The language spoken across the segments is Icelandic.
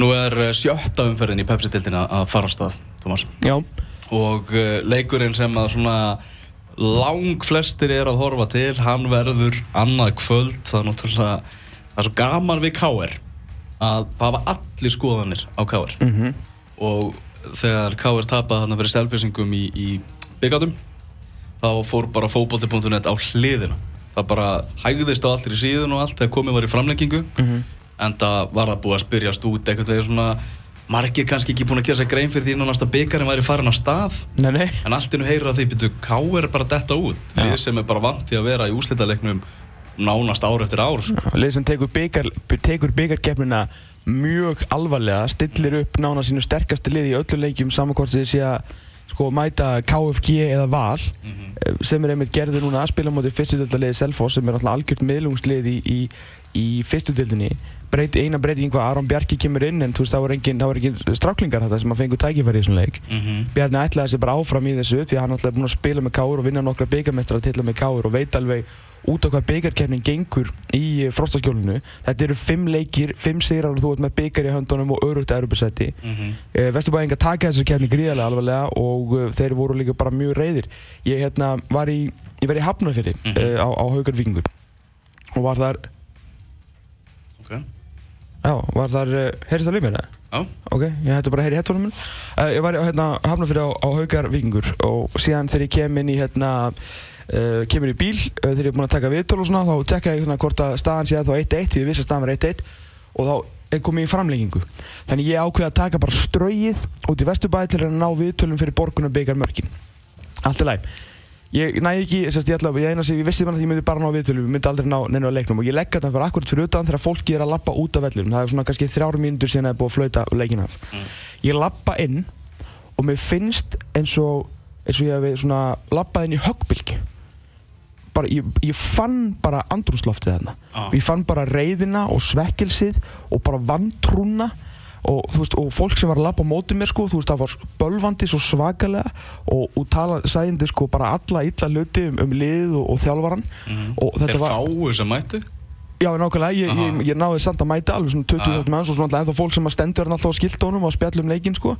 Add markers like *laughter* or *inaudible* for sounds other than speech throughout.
Nú er eh, sjötta umferðin í Pepsi-dildina að fara á stað, Thomas. Já. Og uh, leikurinn sem að svona lang flestir er að horfa til, hann verður annað kvöld. Það er náttúrulega, það er svo gaman við K.R. að var allir skoðanir á K.R. Mhm. Og þegar K.R. tapaði þarna fyrir selfisingum í, í byggatum, þá fór bara fókbalti.net á hliðina. Það bara hægðist á allir í síðun og allt þegar komið var í framlengingu. Mhm. En það var það búið að spyrjast út eitthvað þegar svona margir kannski ekki búin að gera sér grein fyrir því að byggarinn væri farin á stað. Nei, nei. En allt innu heyrir að því byrju K er bara detta út. Já. Lið sem er bara vant til að vera í úslitaleiknum nánast ár eftir ár. Sko. Lið sem tekur, byggarkeppnina mjög alvarlega, stillir upp nána sínu sterkasti lið í öllu leikjum samankvæmt sem sé að sko, mæta KFG eða Val eh, sem er einmitt gerður núna að spila mútið fyrstudöldaliði Selfoss sem er alltaf algjört miðlungslið í, í, í fyrstudöldinni Breyt, eina breyting hvað Aron Bjarki kemur inn en þú veist það var engin, það engin stráklingar þetta sem að fengu tækifæri í þessum leik Mhm. Bjarni ætlaði sér bara áfram í þessu því að hann ætlaði búin að spila með Káur og vinna nokkra byggarmestrar til með Káur og veit alveg út á hvað byggarkefnin gengur í eh, frostaskjólinu þetta eru fimm leikir, fimm sigrar og þú ert með byggar í höndunum og örugt Europasæti Mhm. uh, Vesturbæðinga taka þessar kefni gríðarlega alvarlega og uh, þeir voru líka bara mjög reyðir ég hérna var í ég var í Hafnarfjörði Mhm. uh, á, á Haukar Víkingur og var þar Ok. Já, var þar, uh, heyrðist það lífið Já. Ok, ég hætti bara að heyra í headphone minn uh, Ég var hérna, hafnafyrir á, á Haukar Víkingur og síðan þegar ég kem inn í hérna uh, kemur í bíl uh, þegar ég er búinn að taka viðtöl og svona þá tekka ég hérna hvort að staðan sé að þá 1-1 því ég vissi að staðan var 1-1 og þá er komið í framlengingu. Þannig ég ákveði að taka bara ströyið út í Vesturbæði til að ná viðtölum fyrir borgunum byggar mörkin Allt er læg Ég næði ekki, sérst, ég, ætla, ég, eina sem ég vissi bara að ég myndi bara ná viðtölum, ég myndi aldrei ná neina á leiknum og ég legg þetta bara akkurat fyrir utan þegar fólki er að lappa út af vellinum, það er svona kannski þrjár mínútur síðan að það er búið að flauta leikin af. Ég lappa inn og mér finnst eins og, eins og ég hef svona lappað inn í höggbylki. Bara, ég, ég fann bara andrúnsloftið þarna. Já. Ég fann bara reyðina og svekkelsið og bara vantrúna og, þú veist, og fólk sem var að lappa á móti mér sko, þú veist, það var bölvandi svo svakalega. Og, og tala, sagðindi sko bara alla illa hluti um, um lið og, og þjálfaran og Þeir þetta var fáu sem mættu. Já, nákvæmlega, ég, ég, ég náði samt að mæta alveg svona 20 Aha. þátt manns og svona alltaf fólk sem að stendur hérna alltaf á skiltónum og að spjalla um leikinn sko.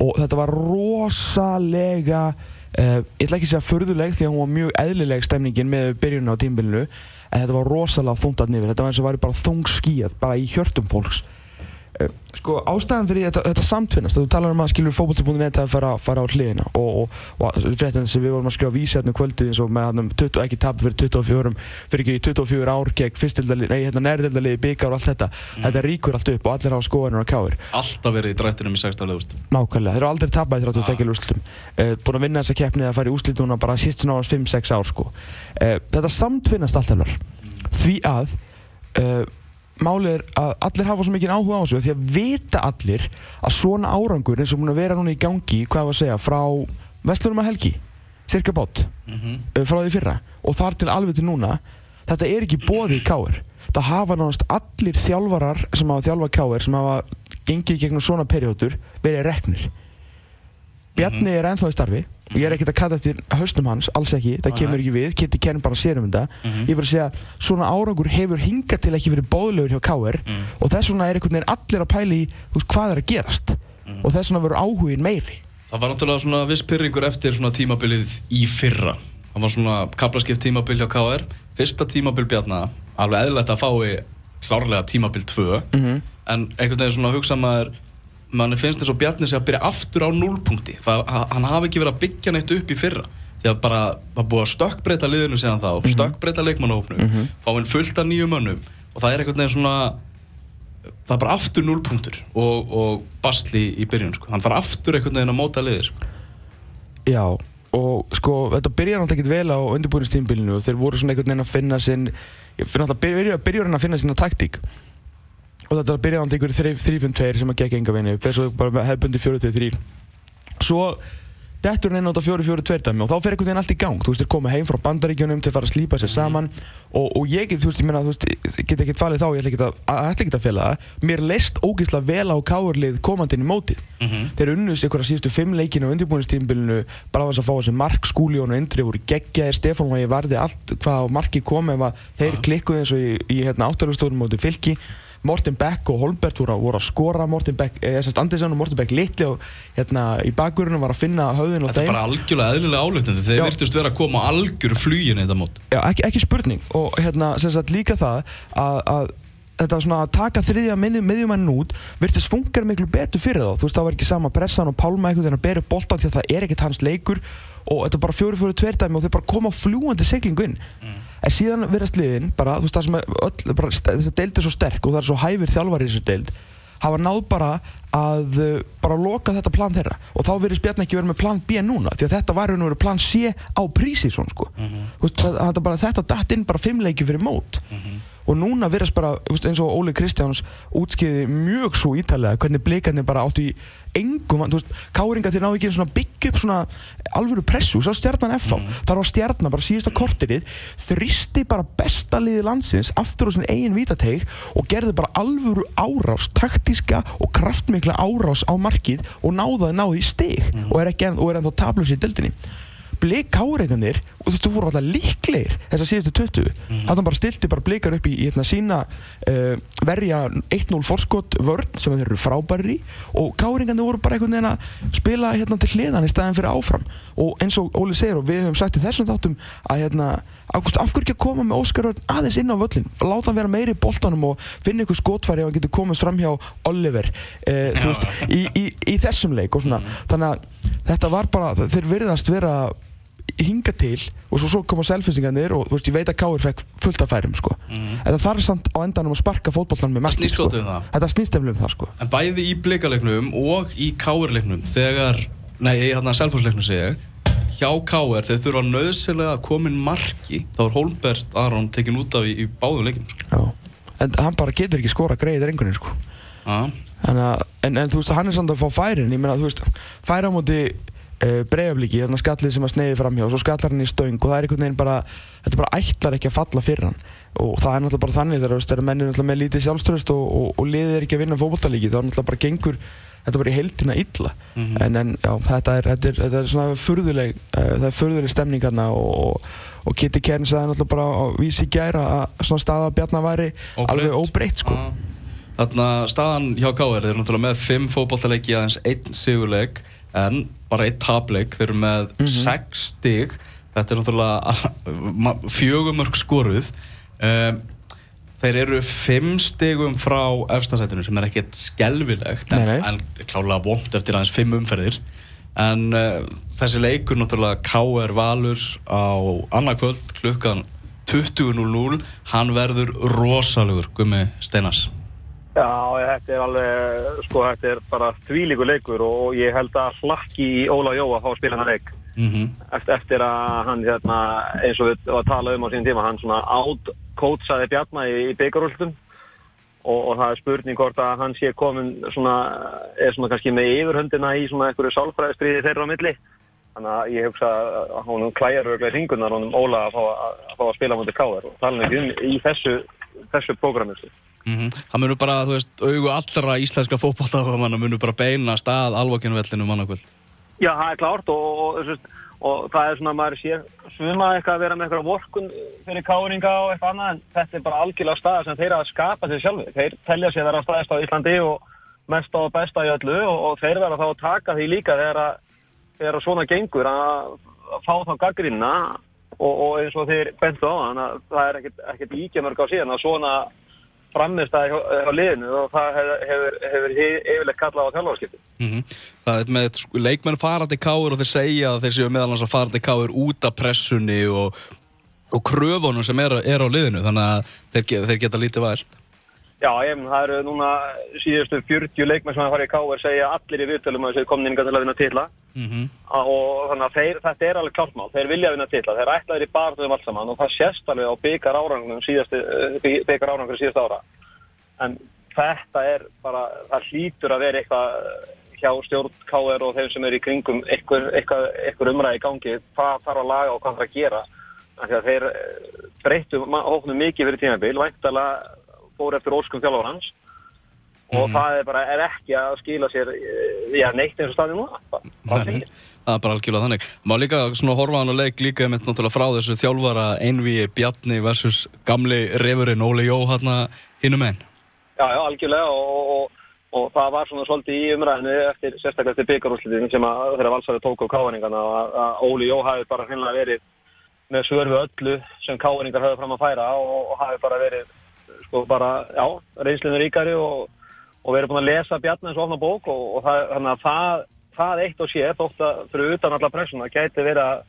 Og þetta var rosalega uh, ég ætla ekki að segja furðuleg því að hún var mjög eðlileg stemningin með byrjunna á tímbilinu en þetta var rosalega nýfir þetta var eins og væri bara þung skíð bara í hjörtum fólks sko ástæðan fyrir þetta, þetta samtvinnast þú talar um að skilur fókbalti.net að fara, fara á hliðina og, og, og fréttin sem við vorum að skrifa vísi hérna um kvöldið eins og með hann 20, ekki tap fyrir 24 fyrir ekki 24 ár gegn fyrstildalið, nei hérna nærildaliði byggar og allt þetta þetta ríkur allt upp og allir hafa skoðanir og káir Alltaf verið í drættinum í 16 leðust. nákvæmlega, þeir eru aldrei tapað í 32 Ah. ah. úrslitum uh, búin að vinna þessa keppni að fara í úrslit núna bara sístun ára 5-6 ár sko uh, þetta samtvinnast allt hennar því að uh, málið er að allir hafa svo mikið áhuga á þessu því að vita allir að svona árangur eins og búin að vera núna í gangi hvað var að segja, frá Vestlunum að helgi cirka bát, Mhm. uh, frá því fyrra og þar til alveg til núna þetta er ekki bóði í káir það hafa nánast allir þjálfarar sem hafa þjálfað káir sem hafa gengið gegnum svona periódur verið reknir. Bjarni er ennþá í starfi og ég er ekkert að kalla eftir hausnum hans, alls ekki, það Nei. kemur ekki við Kitty Ken bara sér um þetta Mhm. ég er bara að segja, svona árangur hefur hingað til ekki verið bóðlegur hjá KR Mm. og þess vegna er einhvern veginn allir að pæla í veist, hvað er að gerast Mm. og þess vegna verður áhugin meiri Það var náttúrulega svona viss pyrringur eftir svona tímabilið í fyrra. Það var svona kaplaskipt tímabil hjá KR. Fyrsta tímabil Bjarna, alveg eðlilegt að fái klárlega tímabil 2. Mhm. En einhvern veginn svona hugsa maður, manni finnst eins og Bjarni sé að byrja aftur á núlpunkti. Það, ha- hann hafi ekki verið að byggja neitt upp í fyrra. Því að bara, er búið að stökkbreyta liðinu síðan þá, Mhm. stökkbreyta leikmannahópnum, mm fá inn fullt af nýjum mönnum og það er einhvern veginn svona það er bara aftur núlpunktur og, og basli í byrjun sko. hann fara aftur einhvern veginn að móta liðir sko. Já, og sko, þetta byrjar náttúrulega ekkert vel á undirbúinistímbilinu og þeir voru svona einhvern veginn að finna sinn ég finn náttúrulega byrja, byrjar hann að finna sína taktík og þetta byrjar náttúrulega einhverju 3-5-2 sem að gekk enga vinni og svo bara með hefbundi 4-2-3 svo dettur hann inn á 4-4-2 dæmi og þá fer einhvern veginn allt í gang. Þú veist, þeir koma heim frá bandaríkjunum til að fara að slípa sér saman og, og ég, þú veist, ég meina, þú veist, ég get ekkert falið þá, ég ætla ekkert að, að, ekkert að fela það. Mér leist ógeðslega vel á káurlið komandinn í mótið. Þeir unnus einhverja síðustu fimm leikinu á undirbúinistímbilinu bara á þess að fá þessi mark skúljón og Indri voru geggjaðir Stefán og ég varði allt hvað á marki kom ef að þeir klikkuði eins og í, í hérna, Morten Beck og Holmbert voru, að- skora Morten Beck, eða semst Andersen og Morten Beck litli og hérna í bakgurinu var að finna höfðin og Þetta er þeim. bara algjörlega eðlilega álutnandi Þeir virtust vera að koma á algjöru flugin þetta mót. Já, ekki, ekki spurning. Og hérna sem sagt líka það að, að þetta svona að taka þriðja miðjumannin út virtist funkar miklu betur fyrir þá. Þú veist það var ekki sama pressan og Pálma einhvern veginn að upp boltan því að það er ekkert hans leikur. Og þetta er bara fjóri fjóri tverdæmi og þeir bara koma fljúandi seglingu inn en síðan verðast liðin bara þú veist það sem er öll bara, þessi deild er svo sterk og það er svo hæfir þjálfari í þessu deild hafa náð bara að uh, bara loka þetta plan þeirra. Og þá verðist Bjarni ekki verið með plan B núna því að þetta var raun og verið plan C á prísi svona sko það, það, bara, þetta datt inn bara fimm leiki fyrir mót og núna verðast bara eins og Óli Kristjáns útskiði mjög svo ítalega hvernig blikarnir bara áttu í engum, þú veist, káringa þeir náðu ekki svona byggja upp svona alvöru pressu, svo stjarnan FH þar var stjarnan bara síðasta korterið þristi bara besta liði landsins aftur á sin eigin vítateig og gerði bara alvöru árás, taktíska og kraftmikla árás á markið og náði að náði í stig. Og er ekki enn, og er ennþá tablus í dildinni Blik káreikanir og þú veist, þú voru alltaf líklegir þessar síðustu 20 mm. hann bara stilti bara blikar upp í, í hérna, sína uh, verja 1-0 forskot vörn sem þeir eru frábæri og káreikanir voru bara einhvern veginn að spila hérna til hliðan í staðin fyrir áfram. Og eins og Óli segir og við höfum sagt í þessum þáttum að hérna, Ágúst, af hverju ekki að koma með Óskar Örn aðeins inn á völlin láta hann vera meiri í boltanum og finna ykkur skotfæri ef hann getur komast fram hjá Oliver. Uh, þú veist, í, í, í þessum leik og svona, þannig að þetta var bara, þeir virðast vera hinga til og svo, svo koma selfinsingarnir og veist, ég veit að Káur fekk fullt af færum sko. en það þarf samt á endanum að sparka fótbollan með mest sko. um þetta snýst eftir um það sko. En bæði í blikaleiknum og í káirleiknum Þegar, nei, hérna selfhúsleiknum segi ég Hjá káir, þeir þurfa nöðsilega að koma inn marki Þá er Holmbert Aron tekin út af í, í báðum leikum sko. En hann bara getur ekki skora greið drengunin sko. Að, en, en þú veist, hann er samt að fá færin ég meina, þú veist, færa móti uh, breyaflíki, þarna skallið sem að sneiði framhjá og svo skallar hann í stöng og það er einhvern veginn bara þetta bara ætlar ekki að falla fyrir hann. Og það er náttúrulega bara þannig þegar, þú veist, þegar menn er náttúrulega með lítið sjálfströst og, og, og liðið er ekki að vinna fótballtalíki þá er náttúrulega bara gengur þetta bara í heildina illa. En, en já, þetta er, þetta er, þetta er svona furðuleg uh, það er furðuleg stemning hérna og, og Kitty Kern sagði náttúrulega bara á vísi gæra að svona staða Bjarnar væri alveg óbreytt sko. Já. Þarna staðan hjá KR, þeir eru náttúrulega með 5 fótballtaleiki aðeins 1 sigurleik en bara 1 tapleik, þeir eru með 6 stig. Þetta er náttúrulega *laughs* fjögumörk skoruð. Um, þeir eru 5 stigum frá efstasætinu sem er ekkert skelvilegt en, en klálega vond eftir aðeins 5 umferðir. En uh, þessi leikur náttúrulega KR Valur á annarkvöld klukkan 20.00 hann verður rosalegur Gummi Steinars Já, þetta er alveg, sko, þetta er bara þvílíku leikur og ég held að hlakki í Óla Jó að fá að spila hann leik mm eftir, eftir að hann, hérna, eins og við var að tala um á sín tíma, hann svona átkótsaði Bjarna í, í byggarúltum og, og það er spurning hvort að hann sé komin svona, er svona kannski með yfirhöndina í svona einhverju sálfræðistriði þeirra á milli. Þannig að ég hugsa að hún klæjar örglega ringunar honum Óla að fá að, að, fá að spila mútið káðar og tala um í þessu, þessu prógrami. Sko. -hmm. Það munur bara, þú veist, augu allra íslenska fótballtafamanna munur bara beinast að alvokinvellinu mannakvöld. Já, það er klárt og, og, og, og, það er svona að maður sér svuma eitthvað að vera með eitthvað vorkun fyrir káringa og eitthvað annað en þetta er bara algjörlega staða sem þeir að skapa sér sjálfi. Þeir telja sér að vera staðist á Íslandi og mest á besta í öllu og, þeir verða þá að taka því líka þegar að svona gengur að, fá þá gaggrínna og, eins og þeir bentu á þann að það er ekkert, íkjamörg á síðan að svona framist það hjá, hjá liðinu og það hefur, yfirleitt kallað á þjálfarskipti. Mm Það er með sko, leikmenn farandi káur og þeir segja að þeir séu meðal hans að farandi káur út af pressunni og, og kröfunum sem er, er á liðinu þannig að þeir, þeir geta lítið vælt. Já, ég það eru núna síðustu 40 leikmenn sem hafa farið í KR segja allir í viðtölum að þessu komin inga til að vinna titla. Mm -hmm. og þannig að þeir, þetta er alveg klártmál, þeir vilja vinna titla, þeir ætlaðir í barðum allt saman og það sést alveg á byggar árangnum síðastu, eh, byggar árangur síðast ára. En þetta er bara, það hlýtur að vera eitthvað hjá stjórn KR og þeim sem eru í kringum eitthvað, eitthvað, eitthvað umræði í gangi. Hvað þarf að laga og hvað þarf að gera? Því að þeir eh, breyttu hópnum mikið fyrir tímabil, væntalega fór eftir óskum þjálfur hans og það er bara er ekki að skila sér eh, já, neitt eins og staðið núna ekki. það er bara algjörlega þannig. Má líka svona horfa hann og leik líka með náttúrulega frá þessu þjálfara Einvíi Bjarni versus gamli refurinn Óli Jó hérna hinnum einn. Já, já, algjörlega og, og, og það var svona svolítið í umræðinu eftir, sérstaklega eftir byggarúslitin sem að þeirra valsari tók á káðningana að, að Óli Jó hafi bara hreinlega verið með svörfu öllu sem káðningar höfðu fram að færa og, og hafi bara verið sko bara, já, reynslinu ríkari og, og verið búin að lesa Bjarni eins og ofna bók og, og það, þannig að það, það eitt og sér, þótt að fyrir utan alla pressuna, gæti verið að,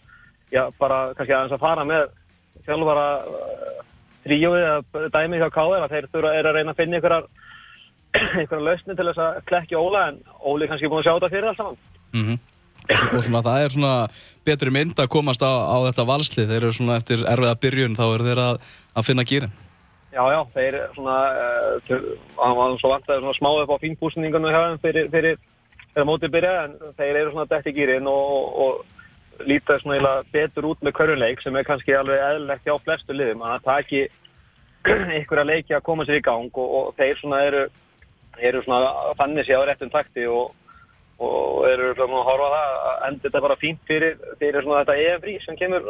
já, bara kannski aðeins að fara með þjálfara uh, tríóið eða dæmi hjá Káður að þeir þurfa að reyna að finna einhverjar *clears throat* einhverjar lausni til þess að klekja Óla en Óli kannski búin að sjá þetta fyrir allt saman. Mm svo- og svona það er svona betri mynd að komast á, á þetta valslið. Þeir eru svona eftir erfiða byrjun þá eru þeir að, að finna gýrin. Já, já, þeir svona, uh, hann var svo vant að smá upp á fínbúsningunum hjá þeim fyrir, fyrir, fyrir mótið byrja en þeir eru svona dætt í gýrin og, og líta svona eiginlega betur út með körunleik sem er kannski alveg eðlilegt hjá flestu liðum að það taki *clears throat* einhverja leiki að koma sér í gang og, og þeir svona eru, eru svona fannir sér á réttum takti og, og eru svona að horfa það að enda þetta bara fínt fyrir, fyrir svona þetta EFRI sem kemur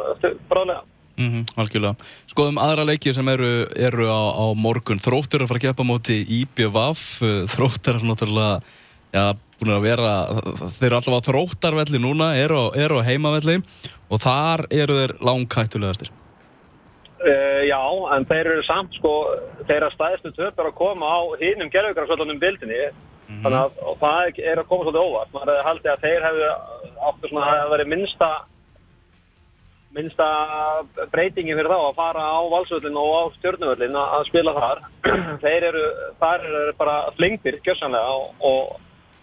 bráðlega. Mm algjörlega. Skoðum aðra leiki sem eru, eru á, á morgun. Þróttur er að fara að keppa móti IBVF. Þróttur er náttúrulega já, búin að vera, þeir eru allavega á þróttarvelli núna, eru á, eru á heimavelli og þar eru þeir langkættulegastir. Uh, já, en þeir eru samt sko, þeirra stæðstu töp er að koma á hinnum gerðugrarsvöldunum bildinni þannig að það er að koma svolítið óvart maður hefði haldið að þeir hefðu áttu svona að verið minnsta minnsta breytingi fyrir þá að fara á valsvöldin og á stjórnuvöldin að spila þar. *clears throat* Þeir eru, þar eru bara flingtir gjörsanlega og, og,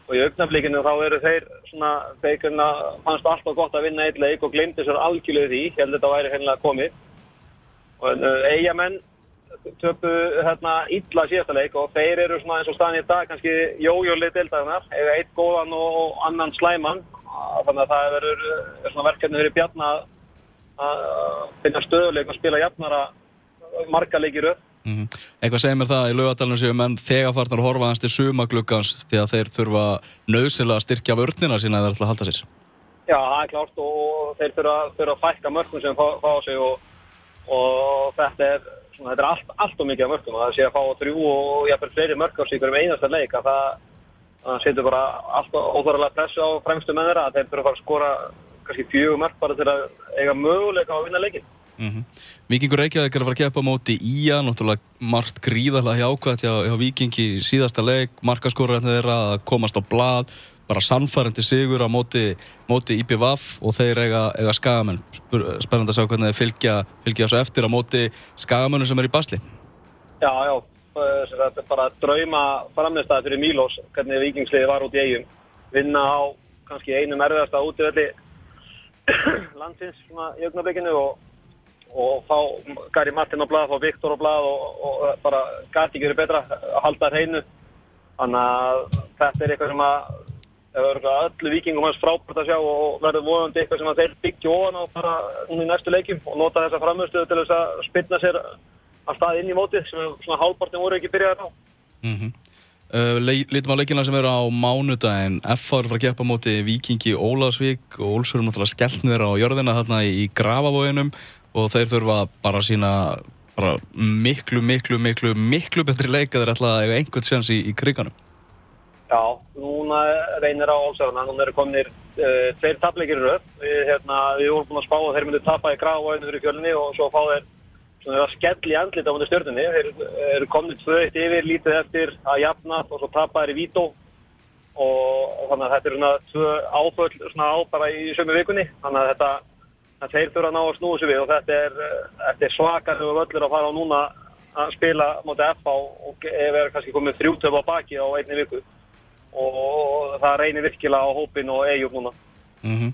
og í augnaflíkinu þá eru þeir svona, þeir kunna, fannst alltaf gott að vinna eitt leik og glemdi sér algjörlega því, ég held að þetta væri hennilega komið. Og uh, eigamenn töpu hérna illa síðasta leik og þeir eru svona eins og staðan í dag kannski jójólið deildarinnar, eða eitt góðan og annan slæman. Þannig að það verður er svona verkefni fyrir Bjarna að- finna stöðuleik og spila jafnara marga leikir upp Mm Eitthvað segir mér það í laugadalinu séu menn þegar farnar að horfa hans til sumagluggans því að þeir þurfa nöðsynlega að styrkja vörnina sína eða að halda sér. Já, það er klárt og þeir þurfa, þurfa að fækka mörgum sem fá, fá sig og, og þetta er, svona, þetta er allt, allt og mikið af mörgum það sé að fá þrjú og jafnvel fleiri mörg á sig um einasta leik að það, setur bara allt óþáralega pressu á fremstu með þeirra að þeir þurfa að fara að skora kannski fjögur mörg bara til að eiga möguleika á að vinna leikin. Mm Víkingur Reykjavík er að fara að keppa á móti Ía, náttúrulega margt gríðarlega hjákvæmt hjá, hjá Víkingi í síðasta leik, markaskorarinn þeirra að komast á blað, bara sannfærandi sigur á móti, móti IPVAF og þeir eiga, eiga skagamenn. Spennandi að sjá hvernig þeir fylgja, fylgja þessu eftir á móti skagamennu sem er í basli. Já, já, að þetta er bara drauma framistæði fyrir Mílos, hvernig vikingsliði var út í eigum. Vinna á kannski einum erfiðasta útivelli *coughs* landsins svona í augnablikinu og, og fá Gary Martin á blað, fá Viktor á blað og, og bara gæti ekki verið betra að halda hreinu. Þannig að þetta er eitthvað sem að öllu vikingum hans frábært að sjá og verður vonandi eitthvað sem að þeir byggja ofan á bara í næstu leikjum og nota þessa framstöðu til þess að spilna sér að stað inn í mótið sem svona hálfpartin voru ekki byrjaði á. Mm uh, Lítum á leikina sem eru á mánudaginn. FH er að fara að keppa móti Víkingi Ólafsvík og Ólfsfjörður náttúrulega skellt niður á jörðina þarna í, Grafavóginum og þeir þurfa bara að sína bara miklu, miklu, miklu, miklu betri leik að þeir ætla að eiga einhvern sjans í, í kriganum. Já, núna reynir á Ólsarna, núna eru kominir uh, tveir tapleikir. Við, hérna, við vorum búin að spá að þeir myndu tapa í Grafavóginu fyrir fjölunni og svo fá þeir svona að skell í andlit á mútið stjórnunni. Þeir eru kominir tvö eitt yfir, lítið eftir að jafna og svo tapa þeir í Vító og þannig að þetta er svona tvö áföll svona á bara í sömu vikunni. Þannig að þetta að þeir þurfa að ná að snúa sig við og þetta er, er svakar og völlur að fara á núna að spila mótið FH og ef er kannski komið þrjútöf á baki á einni viku og það reynir virkilega á hópin og eigjum núna. Mm -hmm.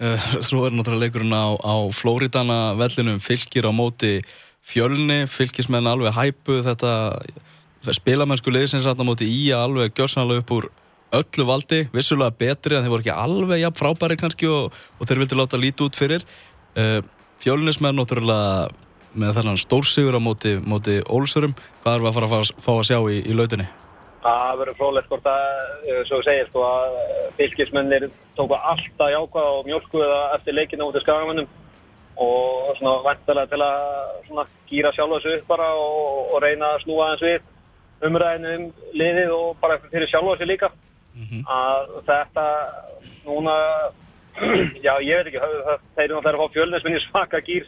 Uh, svo er náttúrulega leikurinn á, á Flóridana vellinum fylgir á móti fjölni, fylgismenn alveg hæpu. Þetta spilamennsku liðsins að móti í að alveg gjössanlega upp úr öllu valdi, vissulega betri en þeir voru ekki alveg jafn frábæri kannski og, og þeir vildi láta lítið út fyrir. Uh, fjölnismenn náttúrulega með þennan stórsigur á móti, móti Ólsurum, hvað er við að fara að fá að sjá í, í lautinni? Það verður frólægt hvort að, eh, svo ég segir, sko að fylgismennir tóku alltaf jákvæða og mjölkuða eftir leikina út í skagamennum og svona vantilega til að svona gýra sjálfa þessu upp bara og, og reyna að snúa aðeins við. umræðinu um liðið og bara fyrir sjálfa sér líka að þetta núna *clears throat* já ég veit ekki það- eru náttúrulega að fá fjölnisminni svaka gýr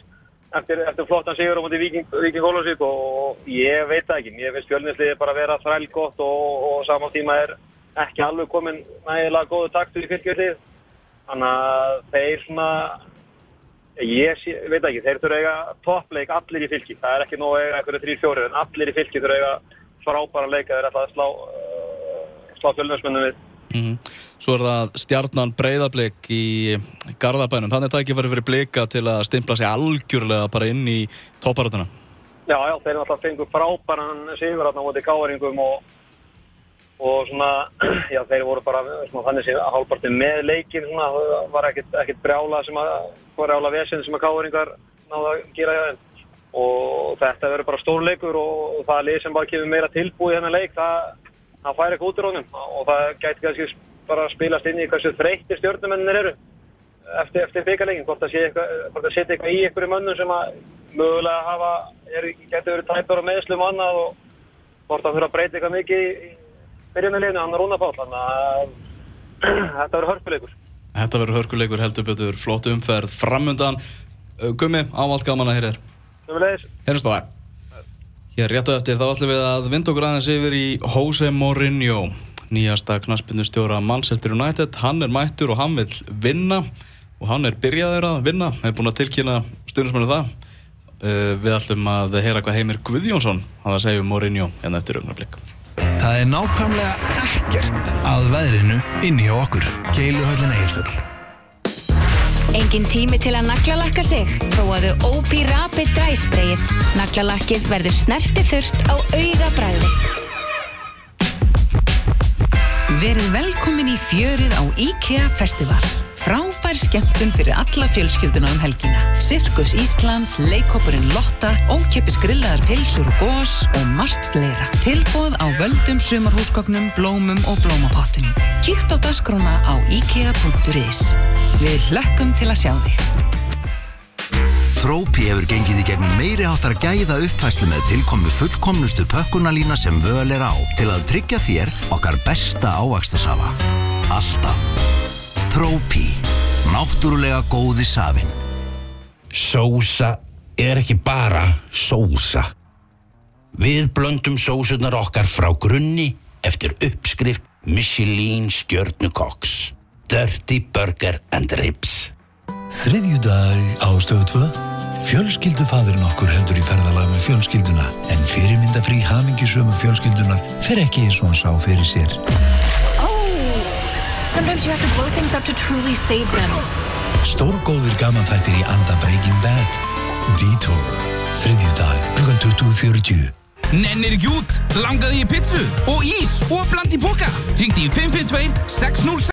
eftir, eftir flottan sigur á móti Viking, Viking Ólafsvík og ég veit það ekki. Ég finnst fjölnisliði bara vera þræl gott og, og saman tíma er ekki alveg komin nægilega góðu taktur í fylgjörlið þannig að þeir svona ég sé, veit ekki, þeir þurfa að eiga toppleik allir í fylki, það er ekki nóg að eiga eitthvað þrýr fjórir en allir í fylki þurfa að eiga frábæra leika þeir ætla að slá, uh, slá fjölnismennum við. Mhm. Svo er það stjarnan breyðablik í Garðabænum. Þannig að það ekki verið fyrir blika til að stimpla sig algjörlega bara inn í topparöðuna. Já, já, þeir náttúrulega fengu frábæran sigur hérna á móti gáðaringum og, og svona, *clears throat* já, þeir voru bara svona, þannig sem hálfpartin með leikin svona, það var ekkit brjála sem að, brjála vesinn sem að gáðaringar náðu að gera hjá þeim og þetta verður bara stór leikur og það lið sem bara kemur meira tilbúið í þennan leik, það, það fær ekki út úr honum og það gæti kannski bara spilast inn í hversu þreytti stjórnumennir eru eftir, eftir byggarleikin, hvort það setja eitthvað í einhverju mönnum sem að mögulega hafa, er, getur verið tæpar og meðslum og annað og hvort það þurfa að breyta eitthvað mikið í byrjunarleginu, annar rúnapál, þannig að *clears throat* þetta verður hörpuleikur. Þetta verður hörkuleikur heldur betur, flott umferð framundan. Gummi, ávallt gaman að heyra þér. Sömulegis, Heyrjumst bara. Hér réttu eftir þá ætlum við að vinda okkur aðeins yfir í Jose Mourinho, nýjasta knaspindustjóra Manchester United. Hann er mættur og hann vil vinna og hann er byrjaður að vinna, er búinn að tilkynna stjórnismennu það. Uh, við ætlum að heyra hvað Heimir Guðjónsson hafa að segja um Mourinho hérna eftir augnablik. Það er nákvæmlega ekkert að veðrinu inni hjá okkur. Keiluhöllin Egilsvöll. Engin tími til að naglalakka sig. Prófaðu OP Rapid Dry Sprayið. Naglalakkið verður snerti þurft á auga bræði. Verið velkomin í fjörið á IKEA Festival. Frábær skemmtun fyrir alla fjölskylduna um helgina. Sirkus Íslands, leikópurinn Lotta, ókipis grillaðar pilsur og gós og margt fleira. Tilbóð á völdum sumarhúsgögnum, blómum og blómapottum. Kíkt á dasgrána á ikea.is. Við hlökkum til að sjá þig. Trópi hefur gengið í gegnum meiri áttar gæða uppfæslu með tilkomu fullkomnustu pökkunalína sem völ er á til að tryggja þér okkar besta ávaxtasafa. Alltaf. Trópi. Náttúrulega góði safin. Sósa er ekki bara sósa. Við blöndum sósunar okkar frá grunni eftir uppskrift Michelin stjörnukokks. Dirty Burger and Ribs. Þriðjudag á stöðu 2. Fjölskyldufadurinn okkur heldur í ferðalag með fjölskylduna en fyrirmyndafrí hamingisömu fjölskyldunar fer ekki eins og hann sá fyrir sér. Sometimes you have to blow things up to truly save them. Stórgóðir gaman þættir í anda Breaking Bad. Detour. Þriðjudag, klukkan 20.40. Nennir ekki út, langaði í pizzu og ís og bland í boka. Ringdi í 552 606